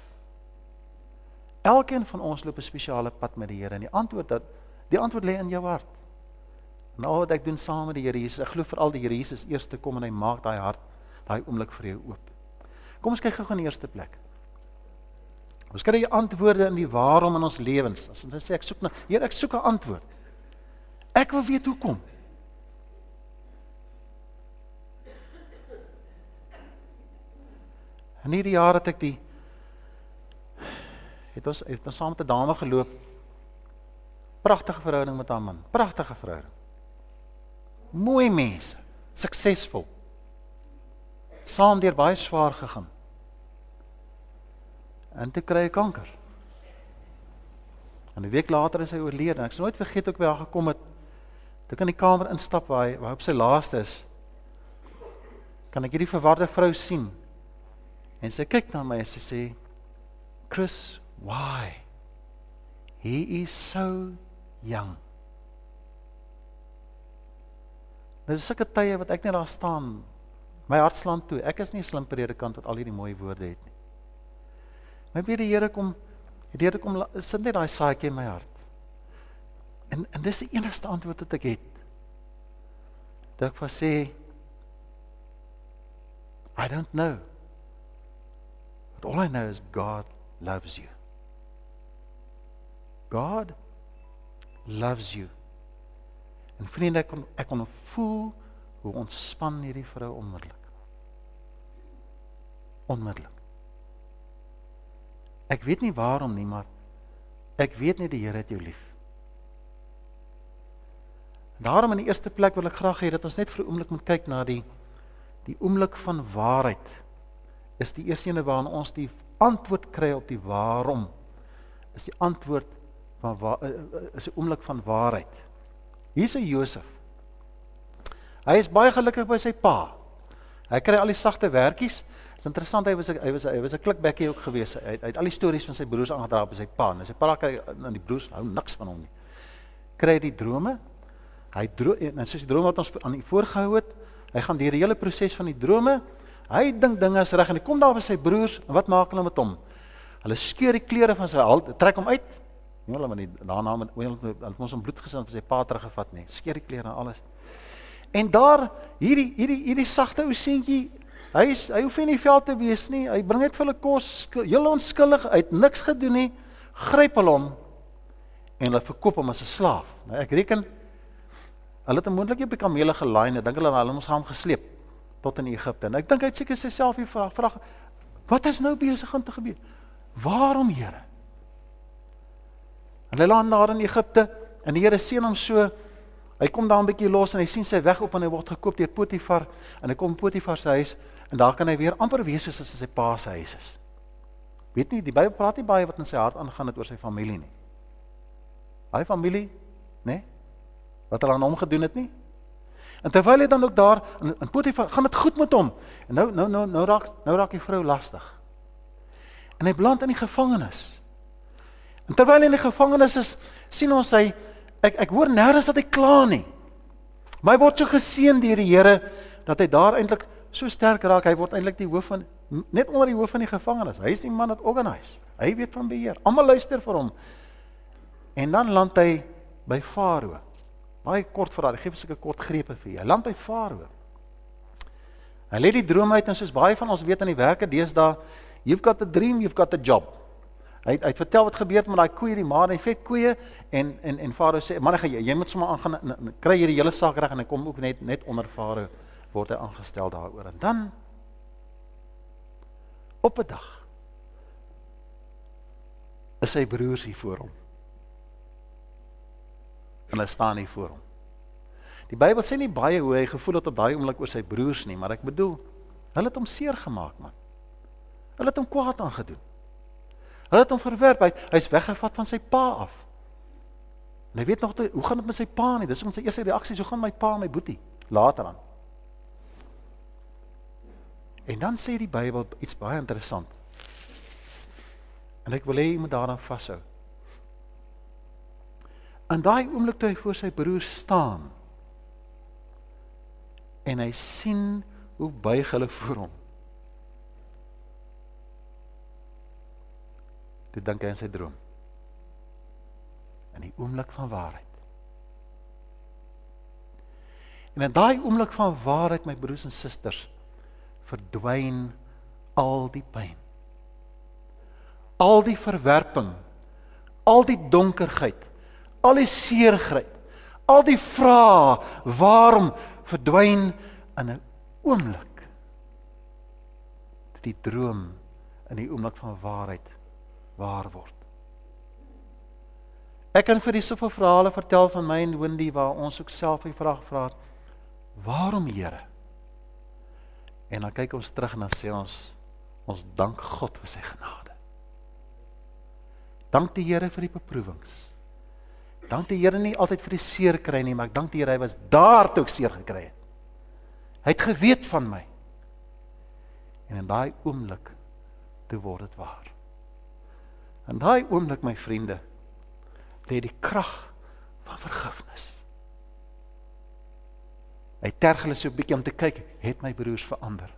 Elkeen van ons loop 'n spesiale pad met die Here en die antwoord dat die antwoord lê in jou hart. En al wat ek doen saam met die Here Jesus, ek glo veral die Here Jesus eers te kom en hy maak daai hart, daai oomblik vir jou oop. Kom ons kyk gou in die eerste plek. Ons kry die antwoorde in die waarom in ons lewens. As ons sê ek soek na Here, ek soek 'n antwoord. Ek wil weet hoekom. En hierdie jaar het ek die het ons het ons saam met 'n dame geloop. Pragtige verhouding met haar man. Pragtige verhouding mooi mense, suksesvol. Saam deur baie swaar gegaan. En toe kry hy kanker. En 'n week later is hy oorlede. Ek sal nooit vergeet hoe ek by haar gekom het. Toe ek in die kamer instap waar hy waar hy op sy laaste is. Kan ek hierdie verwarde vrou sien? En sy kyk na my en sy sê, "Chris, why? He is so young." Nou dis sulke tye wat ek net daar staan. My hart slaan toe. Ek is nie 'n slim predikant wat al hierdie mooi woorde het nie. My bid die Here kom die Here kom sit net daai saadjie in my hart. En en dis die enigste antwoord wat ek het. Dat ek vir sê I don't know. But all I know is God loves you. God loves you. En vriende, ek kon ek kon voel hoe ontspan hierdie vrou onmiddellik. Onmiddellik. Ek weet nie waarom nie, maar ek weet net die Here het jou lief. Daarom in die eerste plek wil ek graag hê dat ons net vir 'n oomblik moet kyk na die die oomblik van waarheid. Is die eerste ene waarna ons die antwoord kry op die waarom. Is die antwoord van waar eh, eh, is 'n oomblik van waarheid. Hier's 'n Josef. Hy is baie gelukkig by sy pa. Hy kry al die sagte werkies. Dit is interessant hy was hy was hy was 'n klikbekkie ook gewees. Hy hy het al die stories van sy broers aangedra op sy pa. En sy pa kry aan die broers hou niks van hom nie. Kry hy die drome? Hy droom en soos die droom wat ons aan die voorgehou het, hy gaan deur die hele proses van die drome. Hy dink dinge is reg en hy kom daar by sy broers en wat maak hulle met hom? Hulle skeur die klere van sy hals, trek hom uit. Nie hulle maar nie daarna met hulle ons om bloed gesin vir sy pa teruggevat nie. Skeur die klere en alles. En daar hierdie hierdie hierdie sagte ou seentjie, hy is hy hoef nie in die veld te wees nie. Hy bring net vir hulle kos, heel onskuldig, uit niks gedoen nie. Gryp hulle hom en hulle verkoop hom as 'n slaaf. Nou ek reken Hulle het moontlik op die kamele gelaai en ek dink hulle moes hom gesleep tot in Egipte. En ek dink hy het seker self hier vra vra wat is nou besig om te gebeur? Waarom, Here? Hulle land daar in Egipte en die Here sien hom so. Hy kom daar 'n bietjie los en hy sien sy weg op en hy word gekoop deur Potifar en hy kom Potifar se huis en daar kan hy weer amper wees soos as sy pa se huis is. Weet nie, die Bybel praat nie baie wat in sy hart aangaan het oor sy familie nie. Hy familie, né? Nee? wat hulle aan hom gedoen het nie. En terwyl hy dan ook daar in, in Potifar gaan dit goed met hom. En nou nou nou nou raak nou raak die vrou lastig. En hy beland in die gevangenis. En terwyl hy in die gevangenis is, sien ons hy ek ek hoor nêrens dat hy kla nie. Maar hy word so geseën deur die Here dat hy daar eintlik so sterk raak. Hy word eintlik die hoof van net onder die hoof van die gevangenis. Hy is die man wat organise. Hy weet van beheer. Almal luister vir hom. En dan land hy by Farao. Baie kort vir daai, gee vir sulke kort grepe vir jou. Land by Farao. Hy lê die droom uit en soos baie van ons weet aan die werke deesdae, you've got a dream, you've got a job. Hy het, hy het vertel wat gebeur het met daai koeie, die maar en vet koeie en en en Farao sê, "Man, jy jy moet sommer aangaan kry jy die hele saak reg en hy kom ook net net onder Farao word hy aangestel daaroor. En dan op 'n dag is sy broers hier voor hom en hy staan hier voor hom. Die Bybel sê nie baie hoe hy gevoel het op daai oomblik oor sy broers nie, maar ek bedoel, hulle het hom seer gemaak man. Hulle het hom kwaad aangedoen. Hulle het hom verwerp, hy hy's weggevat van sy pa af. En hy weet nog hoe gaan dit met sy pa nie? Dis om sy eerste reaksie, hoe gaan my pa en my boetie later aan? En dan sê die Bybel iets baie interessant. En ek wil hê jy moet daaraan vashou. In daai oomblik toe hy voor sy broer staan en hy sien hoe buig hulle voor hom. Toe dink hy aan sy droom. In die oomblik van waarheid. En in daai oomblik van waarheid my broers en susters verdwyn al die pyn. Al die verwerping, al die donkerheid al die seergryp, al die vrae waarom verdwyn in 'n oomblik. Die droom in die oomblik van waarheid waar word. Ek kan vir die soveel verhale vertel van my en Wendy waar ons ook self die vraag vra Waarom, Here? En dan kyk ons terug en dan sê ons ons dank God vir sy genade. Dank die Here vir die beproewings. Dank die Here nie altyd vir die seer kry nie, maar ek dank die Here hy was daar toe ek seer gekry het. Hy het geweet van my. En in daai oomblik toe word dit waar. In daai oomblik my vriende lê die krag van vergifnis. Hy terg hulle so 'n bietjie om te kyk, het my broers verander.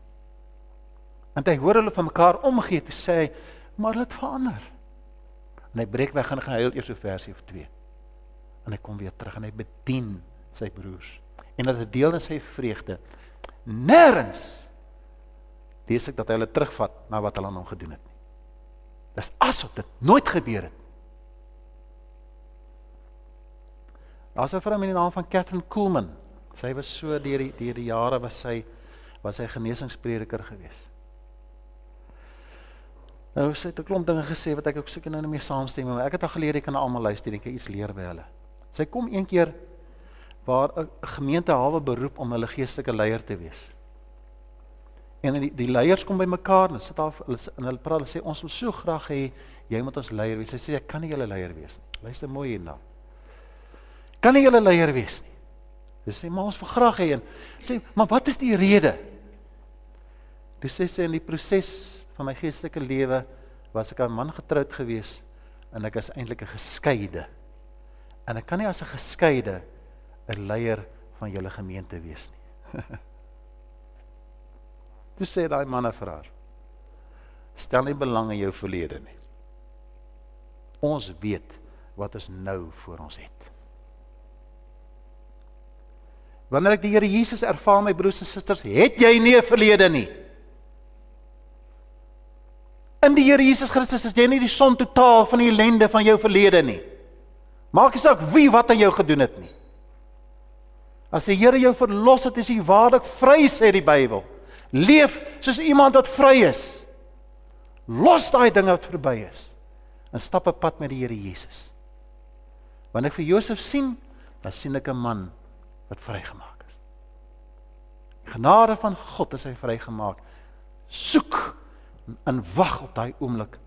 Want hy hoor hulle van mekaar omgee te sê, maar hulle het verander. En hy breek weg en gaan huil eers so versie of 2. En hy kom weer terug en hy bedien sy broers. En dit is 'n deel in sy vreugde. Nêrens lees ek dat hy hulle terugvat na wat hulle aan hom gedoen het. Dis asof dit nooit gebeur het. Daar's 'n vrou met die naam van Catherine Kuhlman. Sy was so deur die deur die jare was sy was sy genesingsprediker geweest. Nou sy het 'n klomp dinge gesê wat ek ook soek en nou nie meer saamstem nie, maar ek het al geleer ek kan almal luister en ek iets leer by hulle. Sy kom een keer waar 'n gemeente hawe beroep om hulle geestelike leier te wees. En die die leiers kom bymekaar en sit daar hulle en hulle praat hulle sê ons wil so graag hê jy moet ons leier wees. Sy sê ek kan nie julle leier wees nie. Luister mooi hierna. Kan nie julle leier wees nie. Sy sê maar ons wil graag hê en sê maar wat is die rede? Dis sê sy in die proses van my geestelike lewe was ek 'n man getroud gewees en ek is eintlik 'n geskeide. En ek kan nie as 'n geskeide 'n leier van julle gemeente wees nie. Toe sê daai manne vir haar: Stel nie belang in jou verlede nie. Ons weet wat ons nou voor ons het. Wanneer ek die Here Jesus ervaar my broers en susters, het jy nie 'n verlede nie. In die Here Jesus Christus is jy nie die som totaal van die ellende van jou verlede nie. Maak nie saak wie wat aan jou gedoen het nie. As die Here jou verlos het, is jy waarlik vry sê die Bybel. Leef soos iemand wat vry is. Los daai dinge wat verby is en stap 'n pad met die Here Jesus. Wanneer ek vir Josef sien, dan sien ek 'n man wat vrygemaak is. Genade van God is hy vrygemaak. Soek in wag op daai oomblik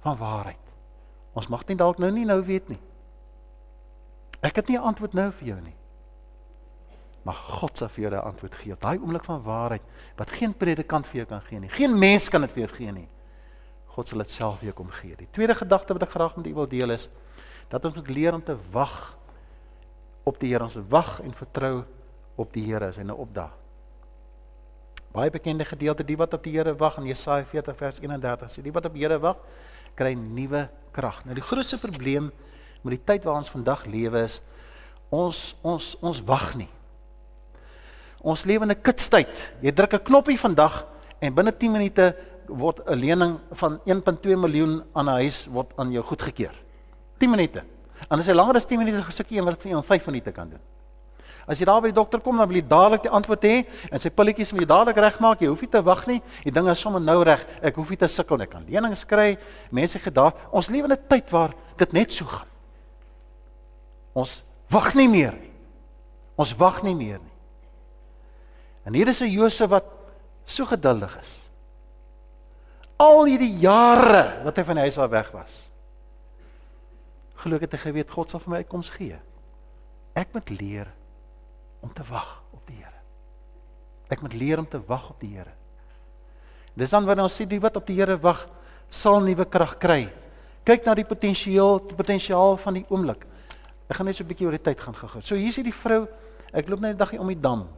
van waarheid. Ons mag nie dalk nou nie nou weet nie. Ek het nie 'n antwoord nou vir jou nie. Maar God sal vir jou 'n antwoord gee daai oomblik van waarheid wat geen predikant vir jou kan gee nie. Geen mens kan dit vir jou gee nie. God sal dit self vir jou kom gee. Die tweede gedagte wat ek graag met u wil deel is dat ons moet leer om te wag op die Here. Ons wag en vertrou op die Here as hy nou opdaag. Baie bekende gedeelte die wat op die Here wag in Jesaja 40 vers 31 sê die wat op die Here wag kry nuwe krag. Nou die grootste probleem met die tyd waarin ons vandag lewe is ons ons ons wag nie. Ons lewe in 'n kitstyd. Jy druk 'n knoppie vandag en binne 10 minute word 'n lening van 1.2 miljoen aan 'n huis word aan jou goedgekeur. 10 minute. En as jy langer as 10 minute gesoek een wat vir jou in 5 minute kan doen. As jy daar by die dokter kom, dan wil jy dadelik die antwoord hê en sy pilletjies moet jy dadelik regmaak. Jy hoef nie te wag nie. Die dinge is sommer nou reg. Ek hoef nie te sukkel nie. Ek kan lenings kry. Mense gee daar. Ons lewe in 'n tyd waar dit net so gaan. Ons wag nie meer nie. Ons wag nie meer nie. En hier is 'n Josef wat so geduldig is. Al hierdie jare wat hy van die huis af weg was. Gelukkig het hy geweet God sal vir my uitkoms gee. Ek moet leer om te wag op die Here. Ek moet leer om te wag op die Here. Dis dan wanneer ons sien die wat op die Here wag, sal nuwe krag kry. Kyk na die potensiaal, die potensiaal van die oomblik. Ek gaan net so 'n bietjie oor die tyd gaan gou. So hier is die vrou, ek loop net 'n dagie om die dam.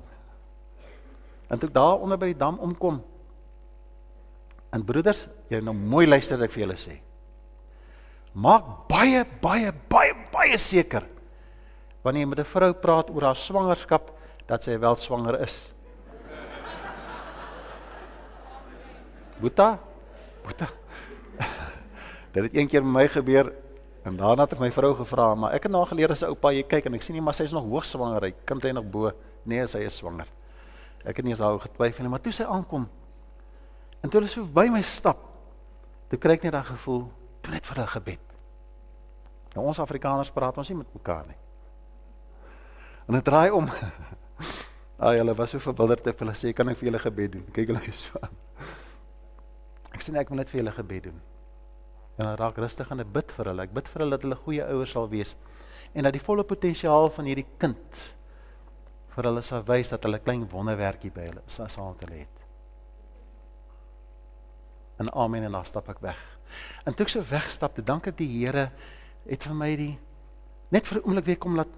En toe ek daar onder by die dam omkom. En broeders, jy nou mooi luister wat ek vir julle sê. Maak baie baie baie baie seker wanneer jy met 'n vrou praat oor haar swangerskap dat sy wel swanger is. Boeta? Boeta. Dit het een keer met my gebeur en daarna het my vrou gevra, maar ek het na geleer as 'n oupa jy kyk en ek sien nie maar sy is nog hoog swanger, hy kan sy nog bo. Nee, sy is swanger. Ek het nie eens daaroor getwyfel nie, maar toe sy aankom en toe hulle so by my stap, toe kry ek net daai gevoel, toe net vir 'n gebed. Nou ons Afrikaners praat ons nie met mekaar nie. En dit draai om. Ag, hulle was so verwilderd ek hulle sê kan ek vir julle gebed doen. Kyk hulle so aan. Ek sê nee, ek wil net vir julle gebed doen. En dan raak rustig en ek bid vir hulle. Ek bid vir hulle dat hulle goeie ouers sal wees en dat die volle potensiaal van hierdie kind vir hulle sal wys dat hulle klein wonderwerkie by hulle sal saam te lê. En amen en dan stap ek weg. En toe ek so wegstap, toe dank ek die Here het vir my die net vir 'n oomblik weer kom laat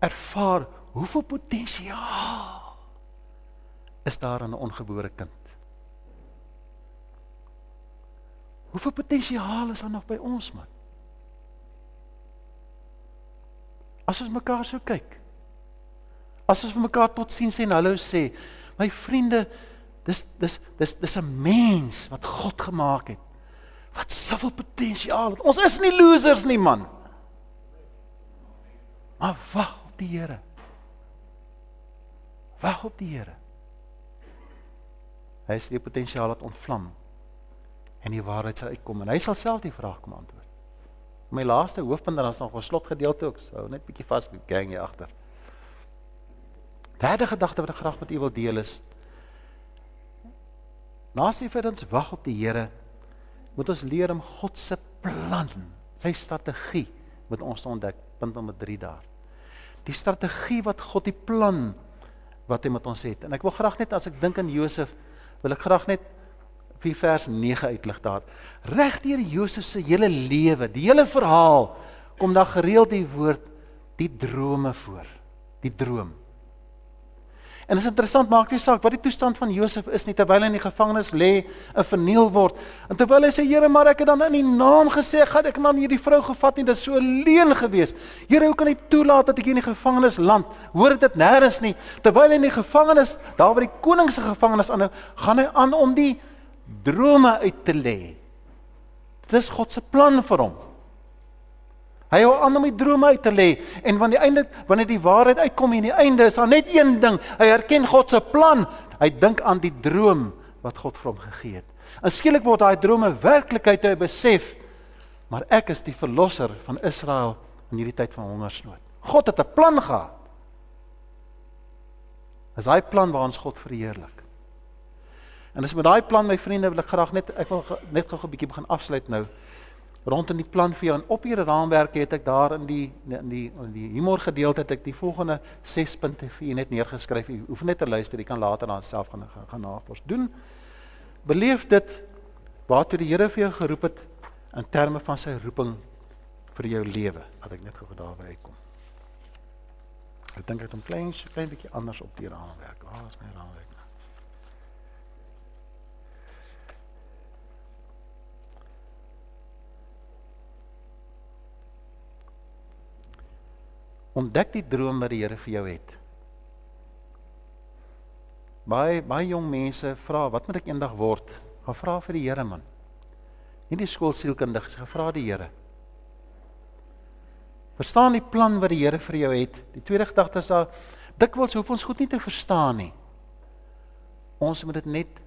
ervaar hoeveel potensiaal is daar in 'n ongebore kind. Hoeveel potensiaal is daar nog by ons man? As ons mekaar so kyk. As ons vir mekaar totsiens en hallo sê, my vriende, dis dis dis dis 'n mens wat God gemaak het. Wat soveel potensiaal het. Ons is nie losers nie man. Maar wag op die Here. Wag op die Here. Hy is die potensiaal wat ontvlam en die waarheid sal uitkom en hy sal self die vraag kom antwoord. My laaste hoofpunt dan is nog 'n slotgedeelte ook. So net bietjie vas gang hier agter. Derde gedagte wat ek graag met u wil deel is Naas die dat ons wag op die Here, moet ons leer om God se plan, sy strategie met ons te ontdek. Punt nommer 3 daar. Die strategie wat God die plan wat hy met ons het. En ek wil graag net as ek dink aan Josef, wil ek graag net vir vers 9 uitlig daar. Regdeur Josef se hele lewe, die hele verhaal, kom daar gereeld die woord die drome voor. Die droom. En dit is interessant, maak nie saak wat die toestand van Josef is nie terwyl hy in die gevangenis lê en verniel word. En terwyl hy sê Here, maar ek het dan in die naam gesê gaan ek dan hierdie vrou gevat nie, dit is so leuen gewees. Here, hoe kan hy toelaat dat ek hier in die gevangenis land? Hoor dit nêrens nie. Terwyl hy in die gevangenis, daar by die koning se gevangenis aan, gaan hy aan om die drome uit te lê. Dit is God se plan vir hom. Hy hou aan om die drome uit te lê en wanneer die einde wanneer die waarheid uitkom en die einde is daar net een ding. Hy erken God se plan. Hy dink aan die droom wat God vir hom gegee het. En skielik word daai drome werklikheid toe hy besef maar ek is die verlosser van Israel in hierdie tyd van hongersnood. God het 'n plan gehad. Is daai plan waar ons God verheerlik. En as met daai plan my vriende wil ek graag net ek wil net gou 'n bietjie begin afsluit nou rondom die plan vir jou en op hierdie raamwerk het ek daar in die in die in die humor gedeelte het ek die volgende 6 punte vir u net neergeskryf. U hoef net te luister, jy kan later dan self gaan gaan, gaan navors doen. Beleef dit waartoe die Here vir jou geroep het in terme van sy roeping vir jou lewe. Laat ek net gou daarby uitkom. Ek dink ek het 'n klein klein bietjie anders op die raamwerk. Waar is my raamwerk? Ontdek die droom wat die Here vir jou het. Baie baie jong mense vra, wat moet ek eendag word? Gaan vra vir die Here man. Nie die skoolsielkundiges, gevra die Here. Verstaan die plan wat die Here vir jou het. Die tweede gedagte is daar dikwels hoef ons goed nie te verstaan nie. Ons moet dit net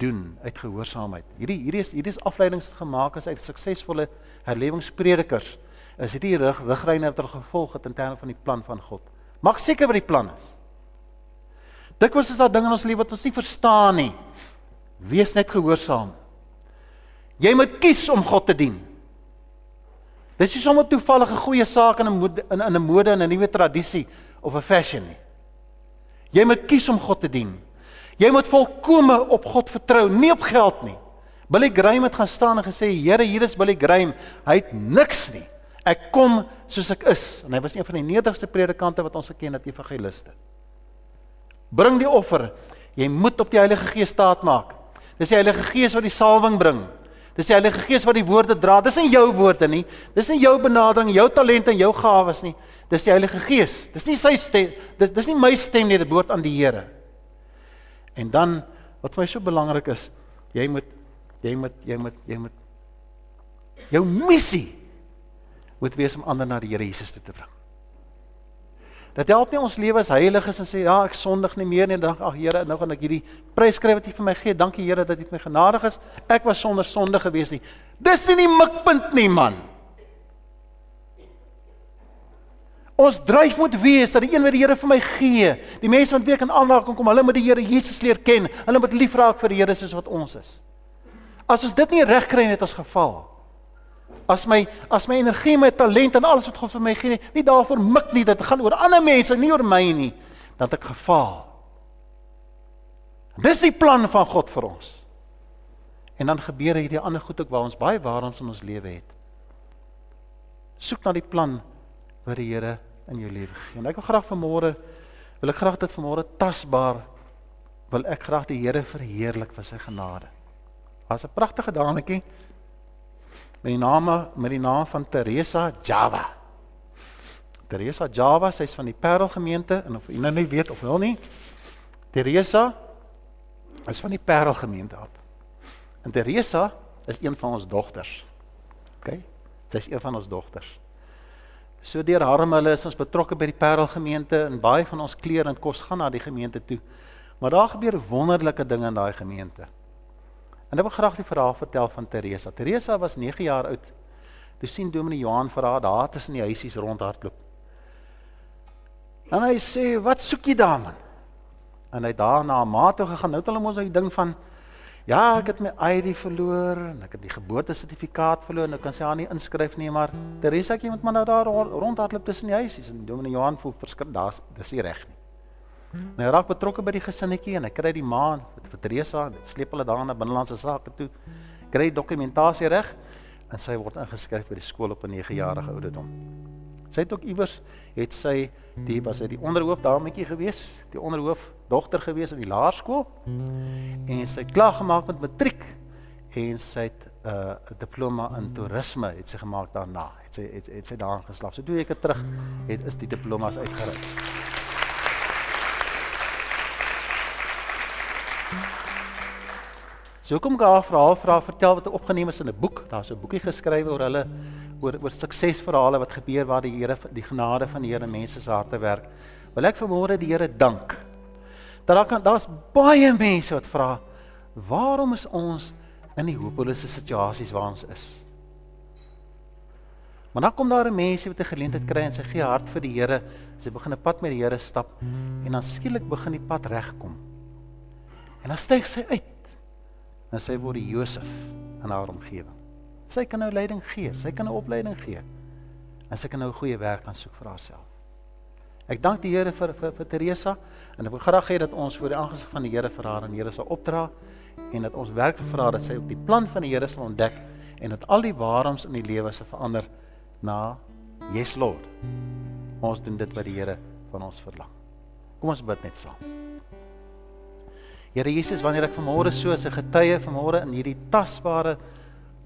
doen uit gehoorsaamheid. Hierdie hierdie is hierdie is afleidings gemaak as uit suksesvolle herlewingspredikers is dit die rig riglyne wat hulle gevolg het in terme van die plan van God. Maak seker wat die plan is. Dikwels is daar dinge in ons lewe wat ons nie verstaan nie. Wees net gehoorsaam. Jy moet kies om God te dien. Dis nie sommer toevallige goeie saak in 'n in in 'n mode en 'n nuwe tradisie of 'n fashion nie. Jy moet kies om God te dien. Jy moet volkome op God vertrou, nie op geld nie. Billy Graham het gaan staan en gesê, "Here, hier is Billy Graham. Hy het niks nie. Ek kom soos ek is en hy was een van die nederigste predikante wat ons geken het evangeliste. Bring die offer. Jy moet op die Heilige Gees staat maak. Dis die Heilige Gees wat die salwing bring. Dis die Heilige Gees wat die woorde dra. Dis nie jou woorde nie. Dis nie jou benadering, jou talente en jou gawes nie. Dis die Heilige Gees. Dis nie sy stem. Dis dis nie my stem nie, dit behoort aan die Here. En dan wat vir my so belangrik is, jy moet jy moet jy moet jy moet jou missie moet wees om ander na die Here Jesus toe te bring. Dat help nie ons lewe as heilig is en sê ja, ek sondig nie meer nie en dan ag Here, nou gaan ek hierdie prys skryf wat U vir my gee. Dankie Here dat U vir my genadig is. Ek was sonder sonde gewees nie. Dis nie die mikpunt nie, man. Ons dryf moet wees dat die een wat die Here vir my gee, die mense wat weer kan aanraak kom, hulle moet die Here Jesus leer ken. Hulle moet liefraak vir die Here soos wat ons is. As ons dit nie reg kry net ons geval. As my as my energie, my talent en alles wat God vir my gee nie, daarvoor mik nie, dit gaan oor ander mense, nie oor my nie, dat ek gefaal. Dis die plan van God vir ons. En dan gebeur hierdie ander goed ook waar ons baie waarheids in ons lewe het. Soek na die plan wat die Here in jou lewe gee. En ek wil graag vanmôre wil ek graag dit vanmôre tasbaar wil ek graag die Here verheerlik vir sy genade. Daar's 'n pragtige dametjie met die naam met die naam van Teresa Java. Teresa Java, sy's van die Parel gemeente en of jy nou nie weet of wil nie. Teresa is van die Parel gemeente af. En Teresa is een van ons dogters. OK? Sy's een van ons dogters. So deur Harm hulle is ons betrokke by die Parel gemeente en baie van ons klere en kos gaan na die gemeente toe. Maar daar gebeur wonderlike dinge in daai gemeente. En ek wil graag die verhaal vertel van Teresa. Teresa was 9 jaar oud. Toe sien Dominee Johan vir haar daar tussen die huisies rondhardloop. En hy sê, "Wat soek jy daar man?" En hy het daar na 'n ma toe gegaan. Nou het hulle mos hy ding van Ja, ek het my ID verloor en ek het die geboortesertifikaat verloor. Nou kan sy haar nie inskryf nie, maar Teresa ek iemand maar nou daar rondhardloop tussen die huisies en Dominee Johan voel verskrik, daar's dis nie reg nie. Hmm. Nou raak betrokke by die gesinnetjie en hy kry die ma vir Teresa, sleep hulle daar na binnelandse sake toe. Kry dokumentasie reg en sy word ingeskryf by die skool op 'n 9 jarige ouderdom. Sy het ook iewers het sy die was hy die onderhoof dametjie gewees, die onderhoof dogter gewees in die laerskool. En sy het klaar gemaak met matriek en sy het 'n uh, diploma in toerisme het sy gemaak daarna. Het sy het, het sy daarin geslaag. So toe ek terug het is die diplomas uitgereik. So kom ek haar verhaal vra vertel wat opgeneem is in 'n boek. Daar's 'n boekie geskrywe oor hulle oor oor suksesverhale wat gebeur waar die Here die genade van die Here mense se harte werk. Wil ek vanmôre die Here dank. Dat daar kan daar's baie mense wat vra waarom is ons in die hopelose situasies waar ons is? Maar dan kom daar 'n mensie wat 'n geleentheid kry en sy gee hart vir die Here. Sy begin 'n pad met die Here stap en dan skielik begin die pad regkom. En dan styg sy uit. En sy word die Josef in haar omgewing. Sy kan nou leiding gee, sy kan nou opleiding gee. En sy kan nou 'n goeie werk aan soek vir haarself. Ek dank die Here vir vir, vir Teresa en ek wil graag hê dat ons voor die aangesig van die Here vir haar en die Here sal opdra en dat ons werk vir haar dat sy op die plan van die Here sal ontdek en dat al die waarheids in die lewe se verander na Yes Lord. Ons doen dit wat die Here van ons verlang. Kom ons bid net saam. Here Jesus, wanneer ek vanmôre so as 'n getuie vanmôre in hierdie tasbare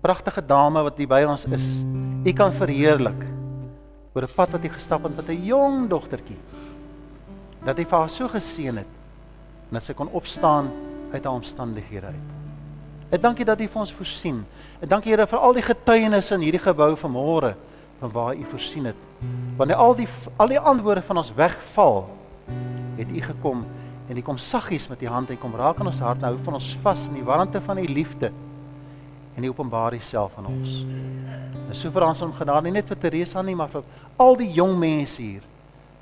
pragtige dame wat hier by ons is. U kan verheerlik oor 'n pad wat jy gestap het met 'n jong dogtertjie. Dat hy vir haar so geseën het en dat sy kon opstaan uit haar omstandighede uit. Ek dankie dat U vir ons voorsien. Ek dankie Here vir al die getuienisse in hierdie gebou vanmôre van waar U voorsien het. Wanneer al die al die antwoorde van ons wegval, het U gekom en U kom saggies met U hand en kom raak aan ons hart en hou van ons vas in die warmte van U liefde en die openbaar self aan ons. En so vir ons om genade nie net vir Teresa nie, maar vir al die jong mense hier.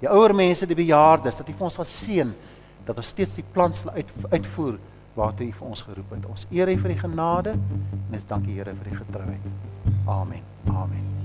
Die ouer mense, die bejaardes, dat U vir ons sal seën dat ons steeds die plan sal uit, uitvoer waartoe U vir ons geroep het. Ons eer U vir die genade en ons dankie Here vir die getrouheid. Amen. Amen.